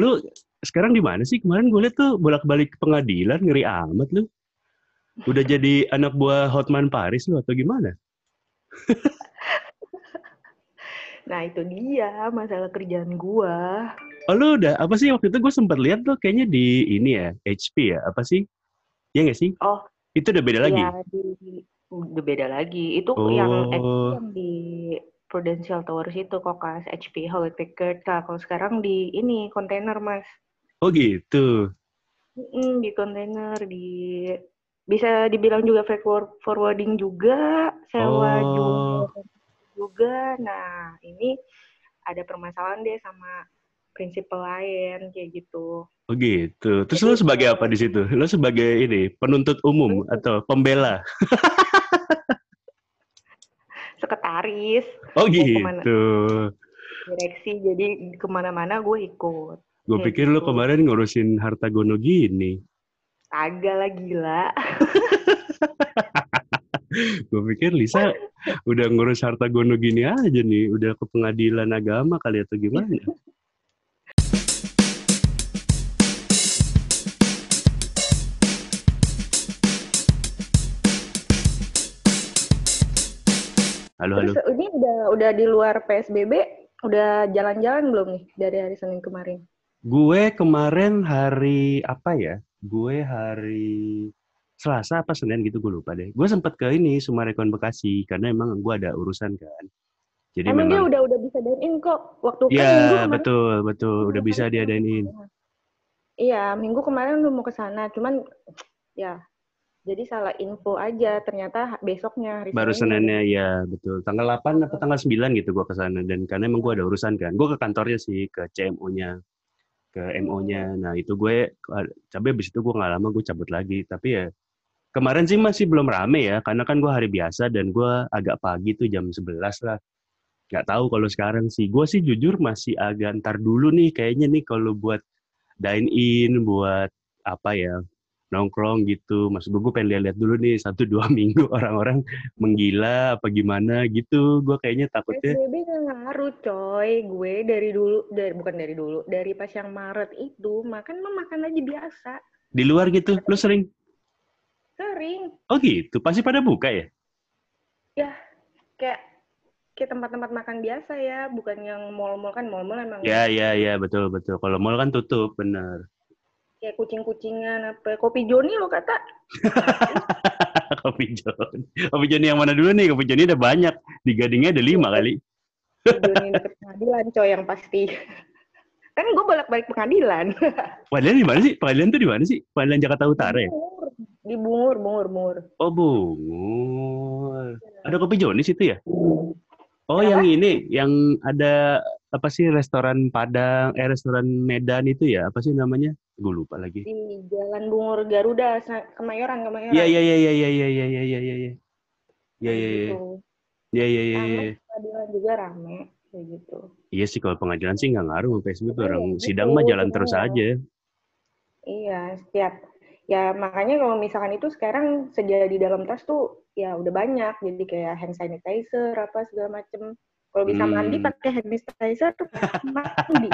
lu sekarang di mana sih? Kemarin gue liat tuh bolak-balik ke pengadilan, ngeri amat lu. Udah jadi anak buah Hotman Paris lu atau gimana? Nah, itu dia masalah kerjaan gua. Oh lu udah, apa sih waktu itu gue sempat lihat tuh kayaknya di ini ya, HP ya, apa sih? Iya nggak sih? Oh, Itu udah beda lagi? iya di udah beda lagi. Itu Oh. yang yang di Prudential Towers itu Kokas, HP, Hewlett Packard. Nah, kalau sekarang di ini kontainer, Mas. Oh gitu. Mm, di kontainer di bisa dibilang juga freight for- forwarding juga, sewa Oh. juga juga. Nah, ini ada permasalahan deh sama prinsipal lain kayak gitu. Oh gitu. Terus lu sebagai apa di situ? Lu sebagai ini penuntut umum atau pembela? Sekretaris Oh ke mana? gitu. direksi, jadi ke mana-mana gue ikut. Gue pikir lu gitu. kemarin ngurusin harta gono gini. Agak lah gila. Gue pikir Lisa udah ngurus harta gono gini aja nih, udah ke pengadilan agama kali atau gimana? Halo, halo. Terus ini udah udah di luar PSBB, udah jalan-jalan belum nih dari hari Senin kemarin? Gue kemarin hari apa ya? Gue hari Selasa apa Senin gitu gue lupa deh. Gue sempet ke ini Sumarekon Bekasi karena emang gue ada urusan kan. Jadi Emang dia memang udah udah bisa dine in kok. Waktu kan minggu Iya, kemarin. betul, betul. Udah Minggu bisa kemarin diadainin. Iya, minggu kemarin lu mau ke sana, cuman ya jadi salah info aja. Ternyata besoknya hari Baru Senin. Seninnya ya, betul. Tanggal 8 apa tanggal 9 gitu gue ke sana dan karena emang gue ada urusan kan. Gue ke kantornya sih, ke CMO-nya, ke MO-nya. Nah, itu gue tapi habis itu gue nggak lama gue cabut lagi. Tapi ya kemarin sih masih belum rame ya, karena kan gue hari biasa dan gue agak pagi tuh jam 11 lah. Nggak tahu kalau sekarang sih. Gue sih jujur masih agak ntar dulu nih kayaknya nih kalau buat dine in, buat apa ya, nongkrong gitu. Maksud gue, gue pengen lihat-lihat dulu nih satu dua minggu orang-orang menggila apa gimana gitu. Gue kayaknya takutnya PSBB nggak ngaruh coy. Gue dari dulu, dari bukan dari dulu, dari pas yang Maret itu makan mah makan aja biasa. di luar gitu. Lu sering? Sering. Oh gitu. Pasti pada buka ya? Ya, kayak kayak tempat-tempat makan biasa ya, bukan yang mall-mall kan mall-mall emang Ya, ya, ya, betul, betul. Kalau mall kan tutup, bener. Kayak kucing-kucingan apa kopi Joni lo kata Kopi John. Kopi John yang mana dulu nih? Kopi John udah banyak. Di Gadingnya ada lima kali. Joni deket pengadilan coy yang pasti kan gue bolak-balik pengadilan Pengadilan di mana sih? Pengadilan tuh di mana sih? Pengadilan Jakarta Utara ya? Di bungur bungur bungur Oh, Bungur. Ada Kopi John di situ ya? Oh, yang ini, yang ada apa sih restoran Padang, eh restoran Medan itu ya? Apa sih namanya? Gue lupa lagi. di Jalan Bungur Garuda Kemayoran Kemayoran Iya, iya, iya, iya, iya, iya, iya, iya, iya, iya, iya. Iya, iya, iya. gitu. Iya, iya, iya, iya. pengadilan juga rame kayak gitu Iya sih, kalau pengadilan sih nggak ngaruh PSBB. Iya, Orang betul, sidang mah jalan terus aja. iya setiap ya makanya kalau misalkan itu sekarang sedia di dalam tas tuh ya udah banyak jadi kayak hand sanitizer apa segala macem kalau bisa Hmm. mandi pakai hand sanitizer mandi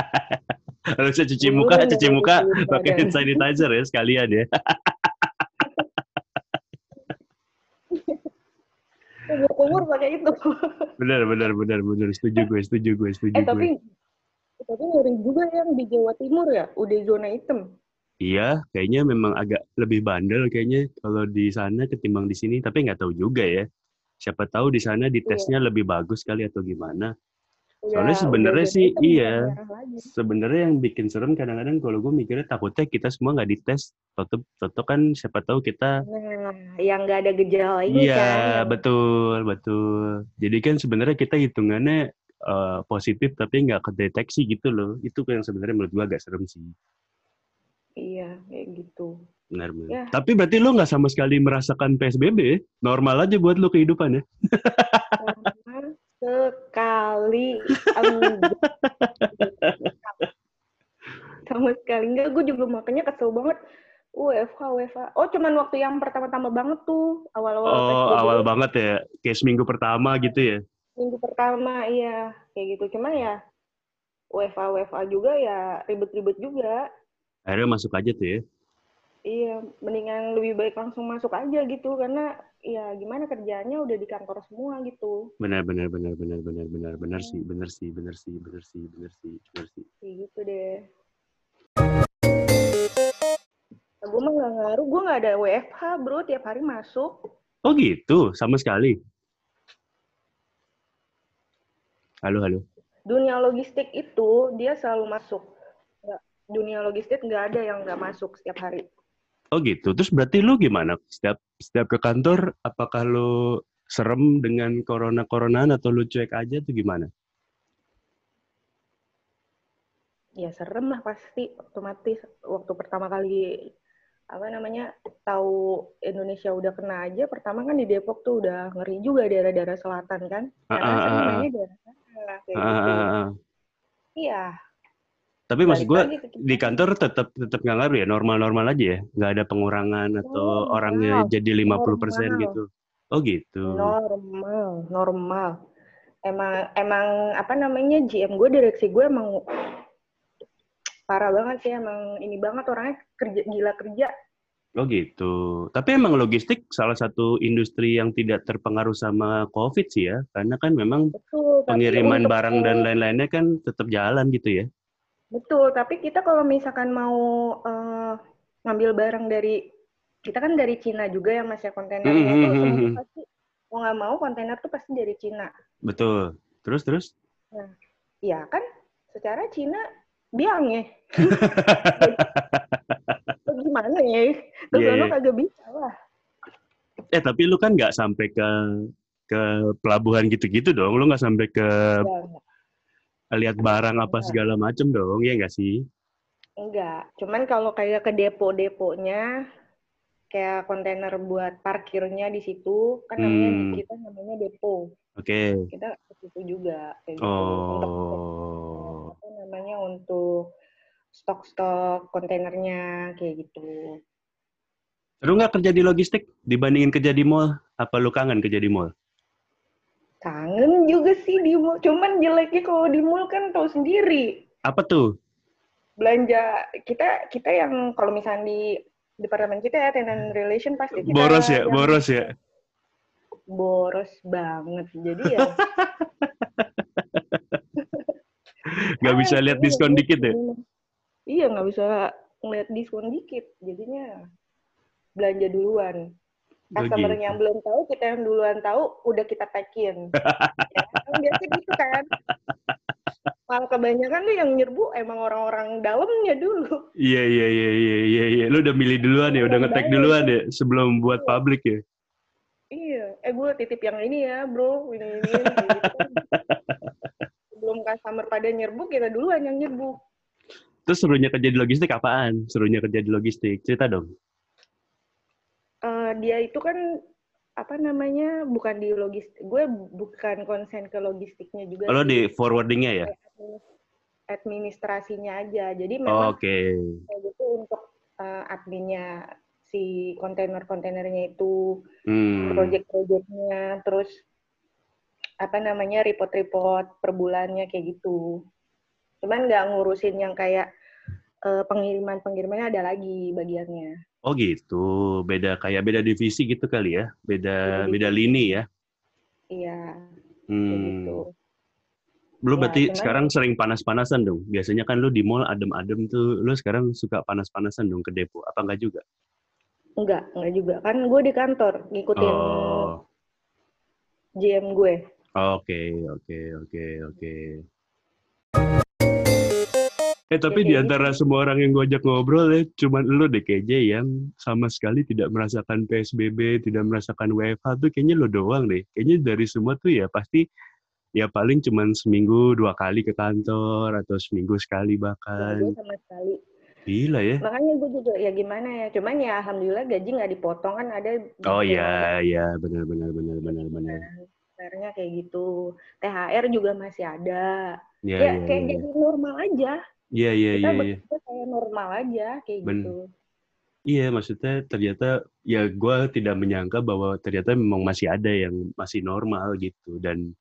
Bisa cuci Dulu muka, kan cuci muka pakai hand sanitizer ya sekalian ya. umur pakai itu Benar, benar, benar, benar. Setuju gue, setuju gue, setuju eh gue. tapi tapi ngeri juga yang di Jawa Timur ya udah zona hitam Iya, kayaknya memang agak lebih bandel kayaknya kalau di sana ketimbang di sini. Tapi nggak tahu juga ya. Siapa tahu di sana di Iya. tesnya lebih bagus kali atau gimana. Udah- Soalnya sebenarnya sih, iya. Sebenarnya yang bikin serem kadang-kadang kalau gue mikirnya takutnya kita semua nggak dites. Toto, toto kan siapa tahu kita Nah, yang nggak ada gejala ini Iya, kan. betul, betul. Jadi kan sebenarnya kita hitungannya eh, positif tapi nggak kedeteksi gitu loh. Itu yang sebenarnya menurut gua agak serem sih. Iya, kayak gitu. Benar, benar. Ya. Tapi berarti lo nggak sama sekali merasakan PSBB? Normal aja buat lo kehidupan ya? Sama sekali. Sama sekali enggak. Gue juga makanya kesel banget. WFH, WFH. Oh, cuman waktu yang pertama-tama banget tuh. Awal-awal Oh, awal banget ya. Kayak seminggu pertama gitu ya? Minggu pertama, iya. Kayak gitu. Cuman ya, WFA WFA juga ya ribet-ribet juga. Akhirnya masuk aja tuh ya. Iya, mendingan lebih baik langsung masuk aja gitu karena ya gimana kerjaannya udah di kantor semua gitu. Benar benar benar benar benar benar benar sih, benar sih, benar sih, benar sih, benar sih, benar sih. Kayak gitu deh. Gue mah nggak ngaruh, gue nggak ada WFH bro, tiap hari masuk. Oh gitu, sama sekali. Halo halo. Dunia logistik itu dia selalu masuk. Dunia logistik nggak ada yang nggak masuk setiap hari. Oh gitu. Terus berarti lu gimana? Setiap setiap ke kantor, apakah lu serem dengan corona coronaan atau lu cuek aja tuh gimana? Ya serem lah pasti otomatis waktu pertama kali apa namanya tahu Indonesia udah kena aja pertama kan di Depok tuh udah ngeri juga daerah-daerah selatan kan karena Ah, ah, saya ah, ah. mainnya daerah sana kayak Ah, gitu ah, ah, ah. iya Tapi maksud balik gue lagi ke kita. di kantor tetap tetap nggak ngaruh ya, normal-normal aja ya, nggak ada pengurangan atau Normal, orangnya jadi 50% normal. gitu. Oh gitu. normal normal emang emang apa namanya GM gue direksi gue emang parah banget sih emang ini banget orangnya kerja gila kerja Oh gitu. Tapi emang logistik salah satu industri yang tidak terpengaruh sama COVID sih ya, karena kan memang betul pengiriman barang dan lain-lainnya kan tetap jalan gitu ya. Betul tapi kita kalau misalkan mau eh, ngambil barang dari kita kan dari Cina juga yang masih kontainernya Hmm, itu hmm, pasti mau nggak mau kontainer tuh pasti dari Cina Betul. Terus terus. ya kan secara Cina biang ya gimana ya Iya, sono iya. kagak bisa lah Eh tapi lu kan nggak sampai ke ke pelabuhan gitu-gitu dong. Lu nggak sampai ke enggak. Lihat barang apa segala macem dong, ya nggak sih? Enggak. Cuman kalau kayak ke depo-deponya, kayak kontainer buat parkirnya di situ, kan namanya Hmm. kita namanya depo. Oke. Kita ke situ juga kayak gitu. Untuk Oh. apa namanya untuk stok-stok kontainernya kayak gitu. Seru nggak kerja di logistik dibandingin kerja di mall? Apa lu kangen kerja di mall? Kangen juga sih di mall. Cuman jeleknya kalau di mall kan tahu sendiri. Apa tuh? Belanja kita kita yang kalau misalnya di departemen kita ya tenant relation pasti kita Boros ya, boros ya. boros banget. Jadi ya Nggak bisa lihat diskon iya, dikit ya? iya. Iya, nggak bisa ngeliat diskon dikit. Jadinya belanja duluan. Customer yang belum tahu, kita yang duluan tahu, udah kita tag-in. ya, kan biasa gitu kan. Malah kebanyakan tuh yang nyerbu emang orang-orang dalamnya dulu. Iya iya iya iya iya iya. Lu udah milih duluan ya, udah Orang ngetek duluan ya sebelum buat Iya. publik ya. Iya, eh gue titip yang ini ya bro, ini ini. ini, gitu. Sebelum customer pada nyerbu, kita duluan yang nyerbu. Terus serunya kerja di logistik apaan? Serunya kerja di logistik. Cerita dong. Eh, dia itu kan apa namanya bukan di logistik gue bukan konsen ke logistiknya juga Kalau sih. di forwardingnya ya? Administrasinya aja jadi Oh, memang Oke. kayak gitu untuk eh, adminnya si kontainer-kontainernya itu Hmm. project-projectnya terus apa namanya report-report per bulannya kayak gitu cuman nggak ngurusin yang kayak eh, pengiriman-pengirimannya ada lagi bagiannya Oh gitu. Beda kayak beda divisi gitu kali ya? Beda Beda beda lini ya? iya Hmm. gitu Lu Ya, berarti cuman- sekarang sering panas-panasan dong. Biasanya kan lu di mall adem-adem tuh, lu sekarang suka panas-panasan dong ke depo. Apa enggak juga? Enggak, enggak juga. Kan gue di kantor ngikutin Oh. GM gue. Oke, oke, oke, oke. Eh tapi Ya, di antara semua orang yang gue ajak ngobrol ya, cuman lu deh KJ yang sama sekali tidak merasakan PSBB, tidak merasakan WFH tuh kayaknya lu doang deh. Kayaknya dari semua tuh ya pasti ya paling cuman seminggu dua kali ke kantor atau seminggu sekali bahkan. gue sama sekali. Gila ya. Makanya gue juga ya gimana ya. Cuman ya alhamdulillah gaji nggak dipotong kan ada. Oh iya, iya benar benar benar benar benar. THR-nya kayak gitu. THR juga masih ada. Iya ya iya kayak iya. jadi normal aja. Iya iya Kita iya iya. bekerja kayak normal aja kayak Ben- gitu. Iya, maksudnya ternyata ya gue tidak menyangka bahwa ternyata memang masih ada yang masih normal gitu. Dan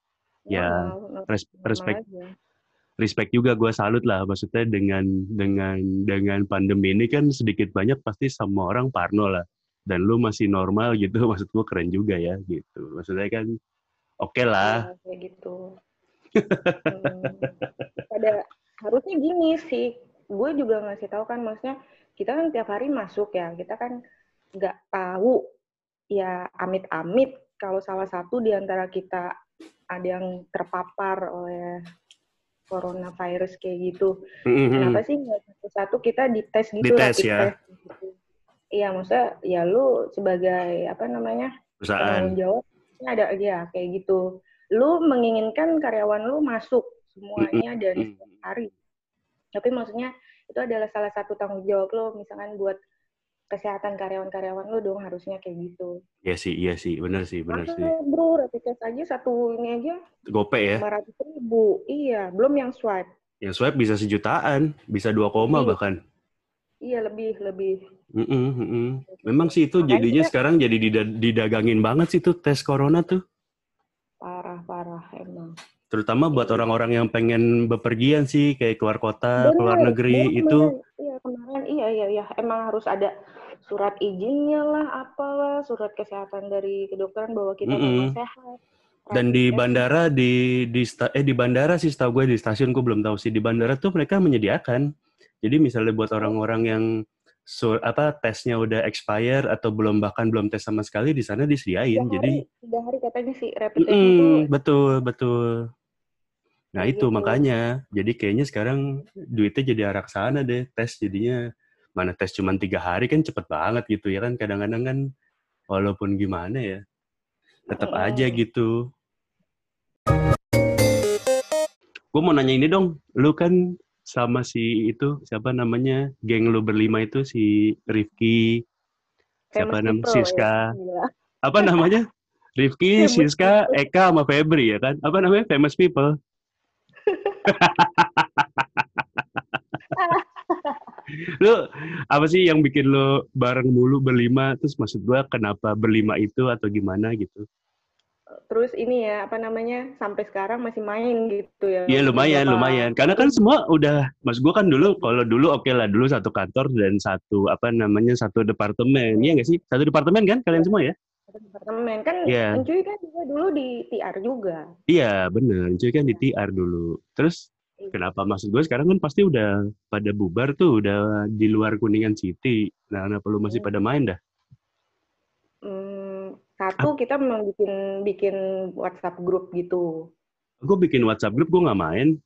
Ya, Normal, res- respect aja. respect juga gue salut lah. Maksudnya dengan dengan dengan pandemi ini kan sedikit banyak pasti semua orang parno lah. Dan lu masih normal gitu maksud gue keren juga ya gitu. Maksudnya kan oke okay lah. Ya, kayak gitu. Hmm, pada harusnya gini sih gue juga ngasih tahu kan maksudnya kita kan tiap hari masuk ya kita kan nggak tahu ya amit-amit kalau salah satu di antara kita ada yang terpapar oleh coronavirus kayak gitu. Mm-hmm. Kenapa sih nggak satu-satu kita dites gitu dites, lah, ya. gitu. Iya, maksudnya ya lu sebagai apa namanya perusahaan jawab ada ya kayak gitu. Lu menginginkan karyawan lu masuk semuanya dari hari. Tapi maksudnya itu adalah salah satu tanggung jawab lo misalkan buat kesehatan karyawan-karyawan lo dong harusnya kayak gitu. Iya sih, iya sih, benar sih, benar sih. Bro, rapid test aja satu ini aja. Gope ya? 500 ribu, iya, belum yang swipe. Yang swipe bisa sejutaan, bisa dua koma iya. bahkan. Iya, lebih, lebih. Mm -mm, mm -mm. Memang sih itu Makanya jadinya kita... sekarang jadi didagangin banget sih tuh tes corona tuh. Parah, parah emang. Terutama buat orang-orang yang pengen bepergian sih, kayak keluar kota, bener, keluar negeri, bener, itu. Iya, kemarin, iya, iya, iya. Emang harus ada surat izinnya lah, apalah, surat kesehatan dari kedokteran bahwa kita mm -hmm. memang sehat. Dan di bandara di di eh di bandara sih setahu gue di stasiun gue belum tahu sih di bandara tuh mereka menyediakan. Jadi misalnya buat orang-orang yang sur, apa tesnya udah expire atau belum bahkan belum tes sama sekali di sana disediain. Tiga Jadi tiga hari katanya sih rapid test mm, itu. Betul betul. Nah itu gitu. makanya. Jadi kayaknya sekarang duitnya jadi arah sana deh tes jadinya. Mana tes cuma tiga hari kan cepet banget gitu ya kan. Kadang-kadang kan walaupun gimana ya tetap oh. aja gitu. Gue mau nanya ini dong. Lu kan sama si itu siapa namanya geng lu berlima itu si Rifki siapa namanya Siska. ya. apa namanya? Rifki Siska Eka sama Febri ya kan? Apa namanya? Famous people lu apa sih yang bikin lo bareng mulu berlima? Terus maksud gua kenapa berlima itu atau gimana gitu? Terus ini ya apa namanya sampai sekarang masih main gitu ya. Iya lumayan apa? lumayan. Karena kan semua udah mas gua kan dulu kalau dulu oke okay lah dulu satu kantor dan satu apa namanya satu departemen. Iya nggak sih? Satu departemen kan kalian semua ya departemen kan yeah. Encuy kan juga dulu di TR juga iya bener Encuy kan di TR dulu terus Kenapa maksud gue sekarang kan pasti udah pada bubar tuh, udah di luar Kuningan City. Nah, kenapa lu masih pada main dah? Hmm, satu kita memang bikin bikin WhatsApp grup gitu. Gue bikin WhatsApp grup, gue nggak main.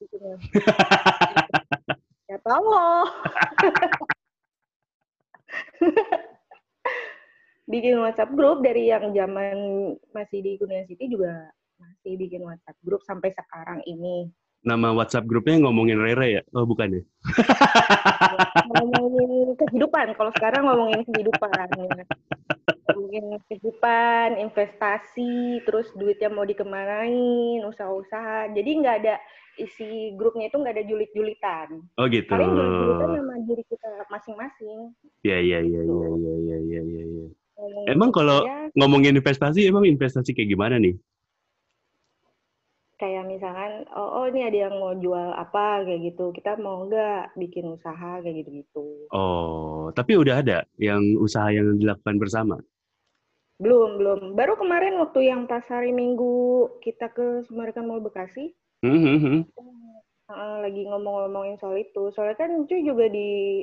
ya tahu bikin WhatsApp grup dari yang zaman masih di Kuningan City juga masih bikin WhatsApp grup sampai sekarang ini nama WhatsApp grupnya ngomongin Rere ya? Oh bukan ya? ngomongin kehidupan. Kalau sekarang ngomongin kehidupan. Ya. Ngomongin kehidupan, investasi, terus duitnya mau dikemanain, usaha-usaha. Jadi nggak ada isi grupnya itu nggak ada julit-julitan. Oh gitu. Paling julit-julitan sama diri kita masing-masing. Iya iya iya iya iya iya iya. Ya, ya. Emang kalau ya. ngomongin investasi, emang investasi kayak gimana nih? kayak misalkan oh, oh ini ada yang mau jual apa kayak gitu kita mau nggak bikin usaha kayak gitu gitu oh tapi udah ada yang usaha yang dilakukan bersama belum belum baru kemarin waktu yang pas hari minggu kita ke Sumerikan Mall Bekasi mm-hmm. lagi ngomong-ngomongin soal itu soalnya kan cuy juga di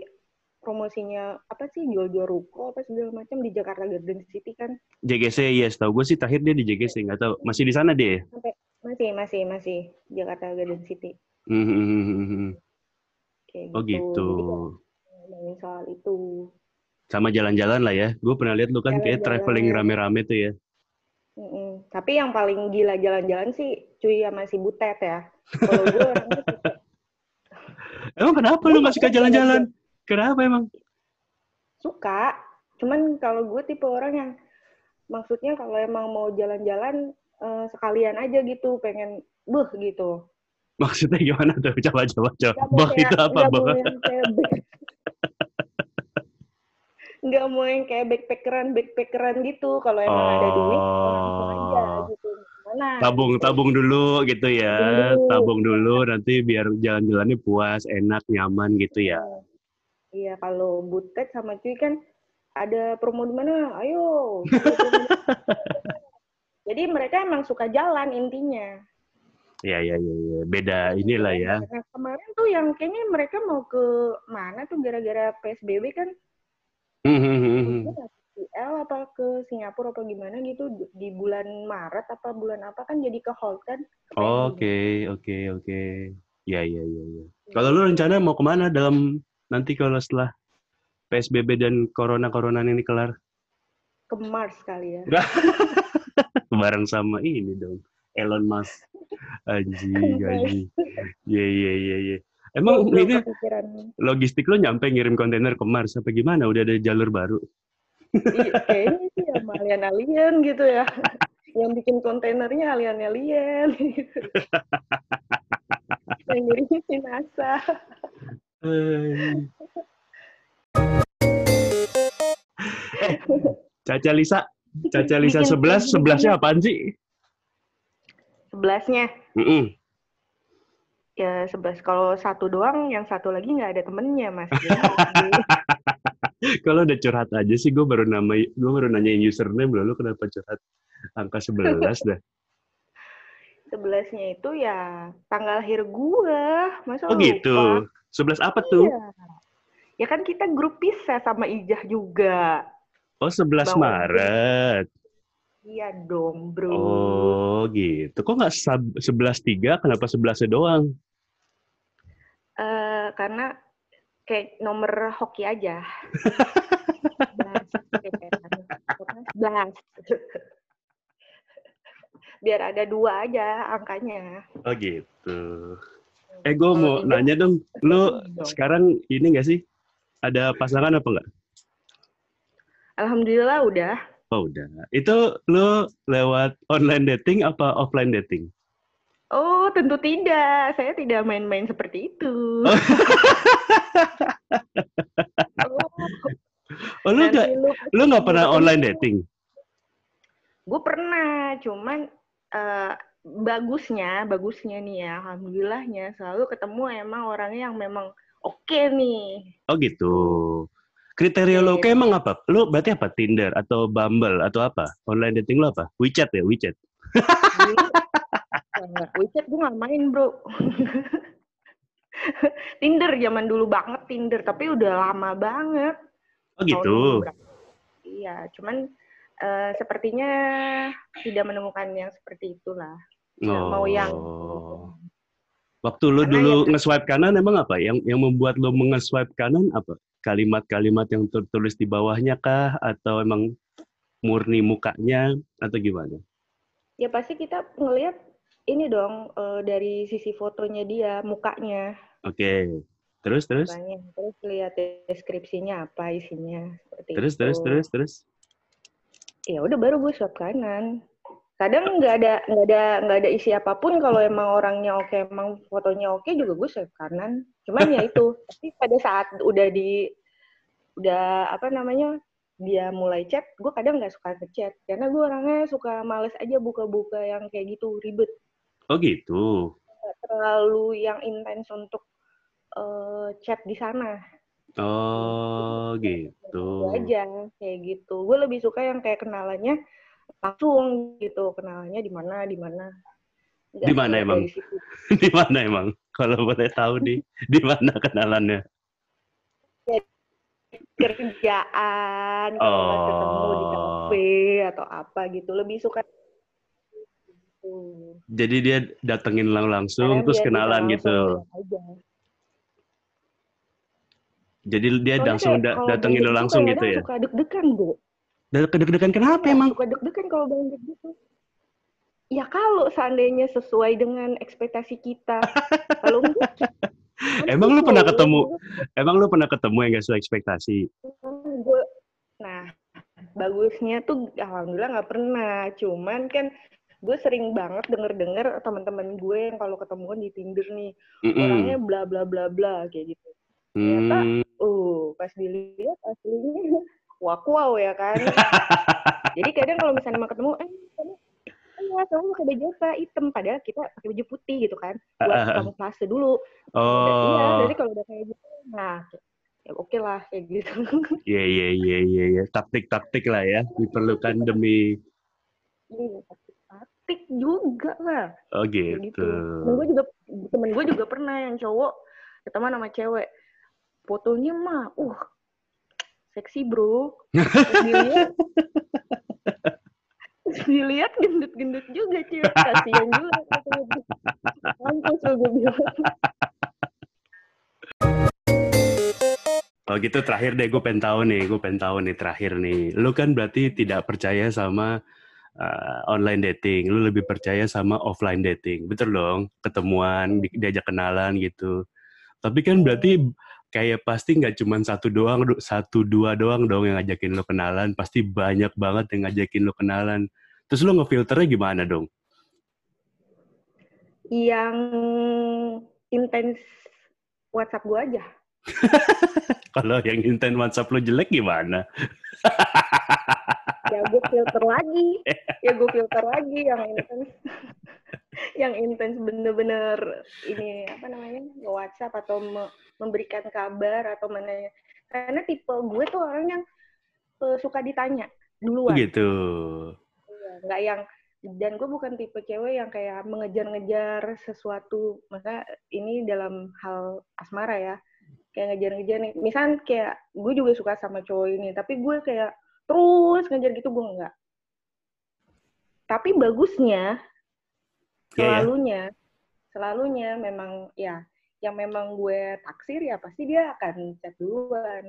promosinya apa sih jual-jual ruko apa segala macam di Jakarta Garden City kan JGC yes tahu gue sih terakhir dia di JGC nggak tahu masih di sana dia sampai masih, masih, masih Jakarta Garden City. Mm-hmm. Kayak oh gitu. Ngomongin soal itu. Sama jalan-jalan lah ya. Gue pernah lihat lu kan jalan kayak traveling rame-rame tuh ya. Mm-mm. Tapi yang paling gila jalan-jalan sih cuy ya masih butet ya. Kalau gue orangnya Emang kenapa lu gak suka jalan-jalan? Kenapa emang? Suka. Cuman kalau gue tipe orang yang maksudnya kalau emang mau jalan-jalan uh, sekalian aja gitu pengen buh gitu maksudnya gimana tuh coba coba coba buh itu apa buh nggak mau yang kayak backpackeran backpackeran gitu kalau emang oh. ada duit langsung aja gitu Cuman Nah, tabung gitu. tabung dulu gitu ya Tabung dulu. tabung dulu nanti biar jalan-jalannya puas enak nyaman gitu ya Iya, kalau butet sama cuy kan ada promo di mana? Ayo. Jadi mereka emang suka jalan intinya. ya ya ya, ya. beda inilah ya Nah, kemarin tuh yang kayaknya mereka mau ke mana tuh gara-gara PSBB kan? Hmm, hmm, hmm, L apa ke Singapura apa gimana gitu di bulan Maret apa bulan apa kan jadi ke hold kan? Oke, oke, oke. Ya, ya, ya, ya. Kalau lu rencana mau ke mana dalam nanti kalau setelah PSBB dan corona-corona ini kelar? Ke Mars kali ya. Bareng sama ini dong, Elon Musk. Anjing, anjing. Iya, iya, iya, iya. Emang Belum ini kepikiran. logistik lo nyampe ngirim kontainer ke Mars apa gimana? Udah ada jalur baru? Iya, kayaknya sih alien-alien gitu ya. Yang bikin kontainernya alien-alien. Gitu. Yang ngirimnya si NASA. Eh. Caca Lisa, Caca Lisa Bikin 11, 11-nya apaan sih? Sebelasnya. Mm-mm. Ya, sebelas. Kalau satu doang, yang satu lagi nggak ada temennya, Mas. Kalau udah curhat aja sih, gue baru nama, gue baru nanyain username lalu kenapa curhat angka 11 dah. Sebelasnya itu ya tanggal lahir gua. Masa Oh lupa? gitu. 11 apa tuh? Iya. Ya kan kita grup pisah sama Ijah juga. Oh 11 Bang Maret. Iya dong, bro. Oh gitu. Kok nggak sab- 11 3? Kenapa 11 doang? Eh, karena kayak nomor hoki aja. Blast. Blast. Biar ada dua aja angkanya. Oh gitu. Eh gue mau Ijah- nanya dong, lu Dong. sekarang ini nggak sih? Ada pasangan apa nggak? Alhamdulillah udah. Oh udah. Itu lu lewat online dating apa offline dating? Oh, tentu tidak. Saya tidak main-main seperti itu. Oh lu nggak lu nggak pernah online dating? Gue pernah, cuman eh, bagusnya, bagusnya nih ya, alhamdulillahnya selalu ketemu emang orangnya yang memang oke nih. Oh gitu. Kriteria lo Iya. kayak emang apa? Lu berarti apa? Tinder atau Bumble atau apa? Online dating lo apa? WeChat ya, WeChat. Eh, WeChat gue nggak main bro. Tinder zaman dulu banget Tinder, tapi udah lama banget. Oh gitu. Iya, cuman eh, sepertinya tidak menemukan yang seperti itulah. Nggak mau yang Oh. Waktu lu Karena dulu yang- nge-swipe kanan emang apa? Yang yang membuat lu nge-swipe kanan apa? Kalimat-kalimat yang tertulis di bawahnya kah atau emang murni mukanya atau gimana? Ya pasti kita ngelihat ini dong eh, dari sisi fotonya dia, mukanya, Oke. Terus terus mukanya. Terus lihat deskripsinya apa isinya seperti terus itu. terus terus terus. Ya udah baru gue swipe kanan. Kadang nggak ada nggak ada nggak ada isi apa pun kalau emang orangnya oke, emang fotonya oke juga gue swipe kanan. Cuman ya itu. Tapi pada saat udah di udah apa namanya dia mulai chat, gue kadang nggak suka ngechat karena gue orangnya suka males aja buka-buka yang kayak gitu ribet. Oh gitu. terlalu yang intens untuk eh, chat di sana. Oh gitu. Itu aja kayak gitu. Gue lebih suka yang kayak kenalannya langsung gitu, kenalannya di mana di mana. Di mana emang? situ. di mana emang? Kalau boleh tahu di di mana kenalannya? Kerjaan, kalau nggak ketemu di Oh. kafe atau apa gitu. Lebih suka gitu. Jadi dia datengin lang langsung Karena terus kenalan gitu. aja. Jadi dia Soalnya langsung da- datengin lo langsung tuh gitu ya. Suka deg-degan, Bu. Dan kedek-dekan kenapa Iya, emang? Suka deg-degan kalau Bang gitu. Ya kalau seandainya sesuai dengan ekspektasi kita. kalau enggak, Emang lu pernah tuh, ketemu? Emang lu pernah ketemu yang gak sesuai ekspektasi? Gue, nah, bagusnya tuh alhamdulillah nggak pernah. Cuman kan gue sering banget denger-denger teman-teman gue yang kalau ketemuan di Tinder nih orangnya Mm-mm. bla bla bla bla kayak gitu. Ternyata Hmm. Uh, pas dilihat aslinya wak wow ya kan. Jadi kadang kalau misalnya mau ketemu, eh Iya, kamu pakai baju apa? Hitam. Padahal kita pakai baju putih gitu kan. Buat Ah, ah, ah. kamuflase dulu. Oh. Iya, jadi kalau udah kayak gitu, nah ya oke lah kayak gitu. Iya iya iya iya iya. Taktik-taktik lah ya diperlukan demi Iya, taktik juga lah. oh gitu. gitu. Temen gue juga temen gue juga pernah yang cowok ketemu sama cewek. Fotonya mah, uh, seksi bro. Dilihat, gendut-gendut juga cewek. Kasian juga. Mampus lo gue bilang. Oh gitu terakhir deh gue pengen tahu nih, gue pengen tahu nih terakhir nih. Lu kan berarti tidak percaya sama uh, online dating, lu lebih percaya sama offline dating, betul dong? Ketemuan, di- diajak kenalan gitu. Tapi kan berarti kayak pasti nggak cuma satu doang, satu dua doang dong yang ngajakin lu kenalan, pasti banyak banget yang ngajakin lu kenalan. Terus lu ngefilternya gimana dong? Yang intens WhatsApp gue aja. Kalau yang intent WhatsApp lu jelek gimana? ya gue filter lagi ya gue filter lagi yang intens yang intens bener-bener ini apa namanya nge WhatsApp atau me- memberikan kabar atau mana karena tipe gue tuh orang yang eh, suka ditanya duluan. Gitu. Nggak yang dan gue bukan tipe cewek yang kayak mengejar-ngejar sesuatu maka ini dalam hal asmara ya. Kayak ngejar-ngejar nih. Misal kayak gue juga suka sama cowok ini tapi gue kayak terus ngejar gitu gue enggak tapi bagusnya Iya, ya. selalunya selalunya memang ya yang memang gue taksir ya pasti dia akan chat duluan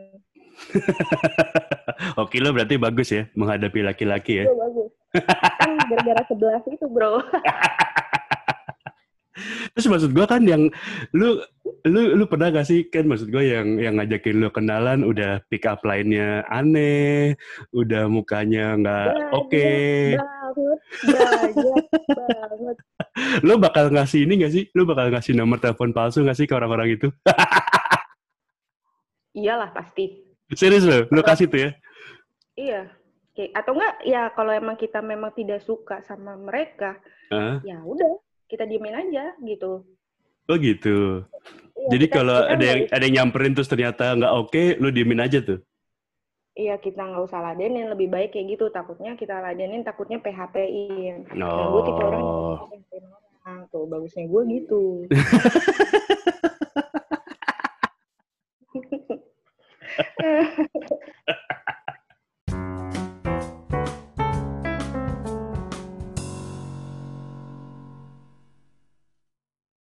Oke lo berarti bagus ya menghadapi laki-laki ya. itu bagus kan gara-gara sebelas itu bro Terus maksud gua kan yang lu lu lu pernah gak sih kan maksud gua yang yang ngajakin lu kenalan udah pick up line-nya aneh, udah mukanya nggak oke. banget banget Lu bakal ngasih ini gak sih? Lu bakal ngasih nomor telepon palsu gak sih ke orang-orang itu? iyalah pasti Serius lo? Lu kasih tuh ya? iya Kayak- atau enggak ya kalau emang kita memang tidak suka sama mereka Hah? ya udah kita diemin aja gitu Oh gitu. Iya, Jadi kalau ada yang ada yang nyamperin terus ternyata nggak oke, okay, lu diemin aja tuh. Iya kita nggak usah ladenin, lebih baik kayak gitu. Takutnya kita ladenin, takutnya PHP-in. No. Nah, gue orang tuh bagusnya gue gitu.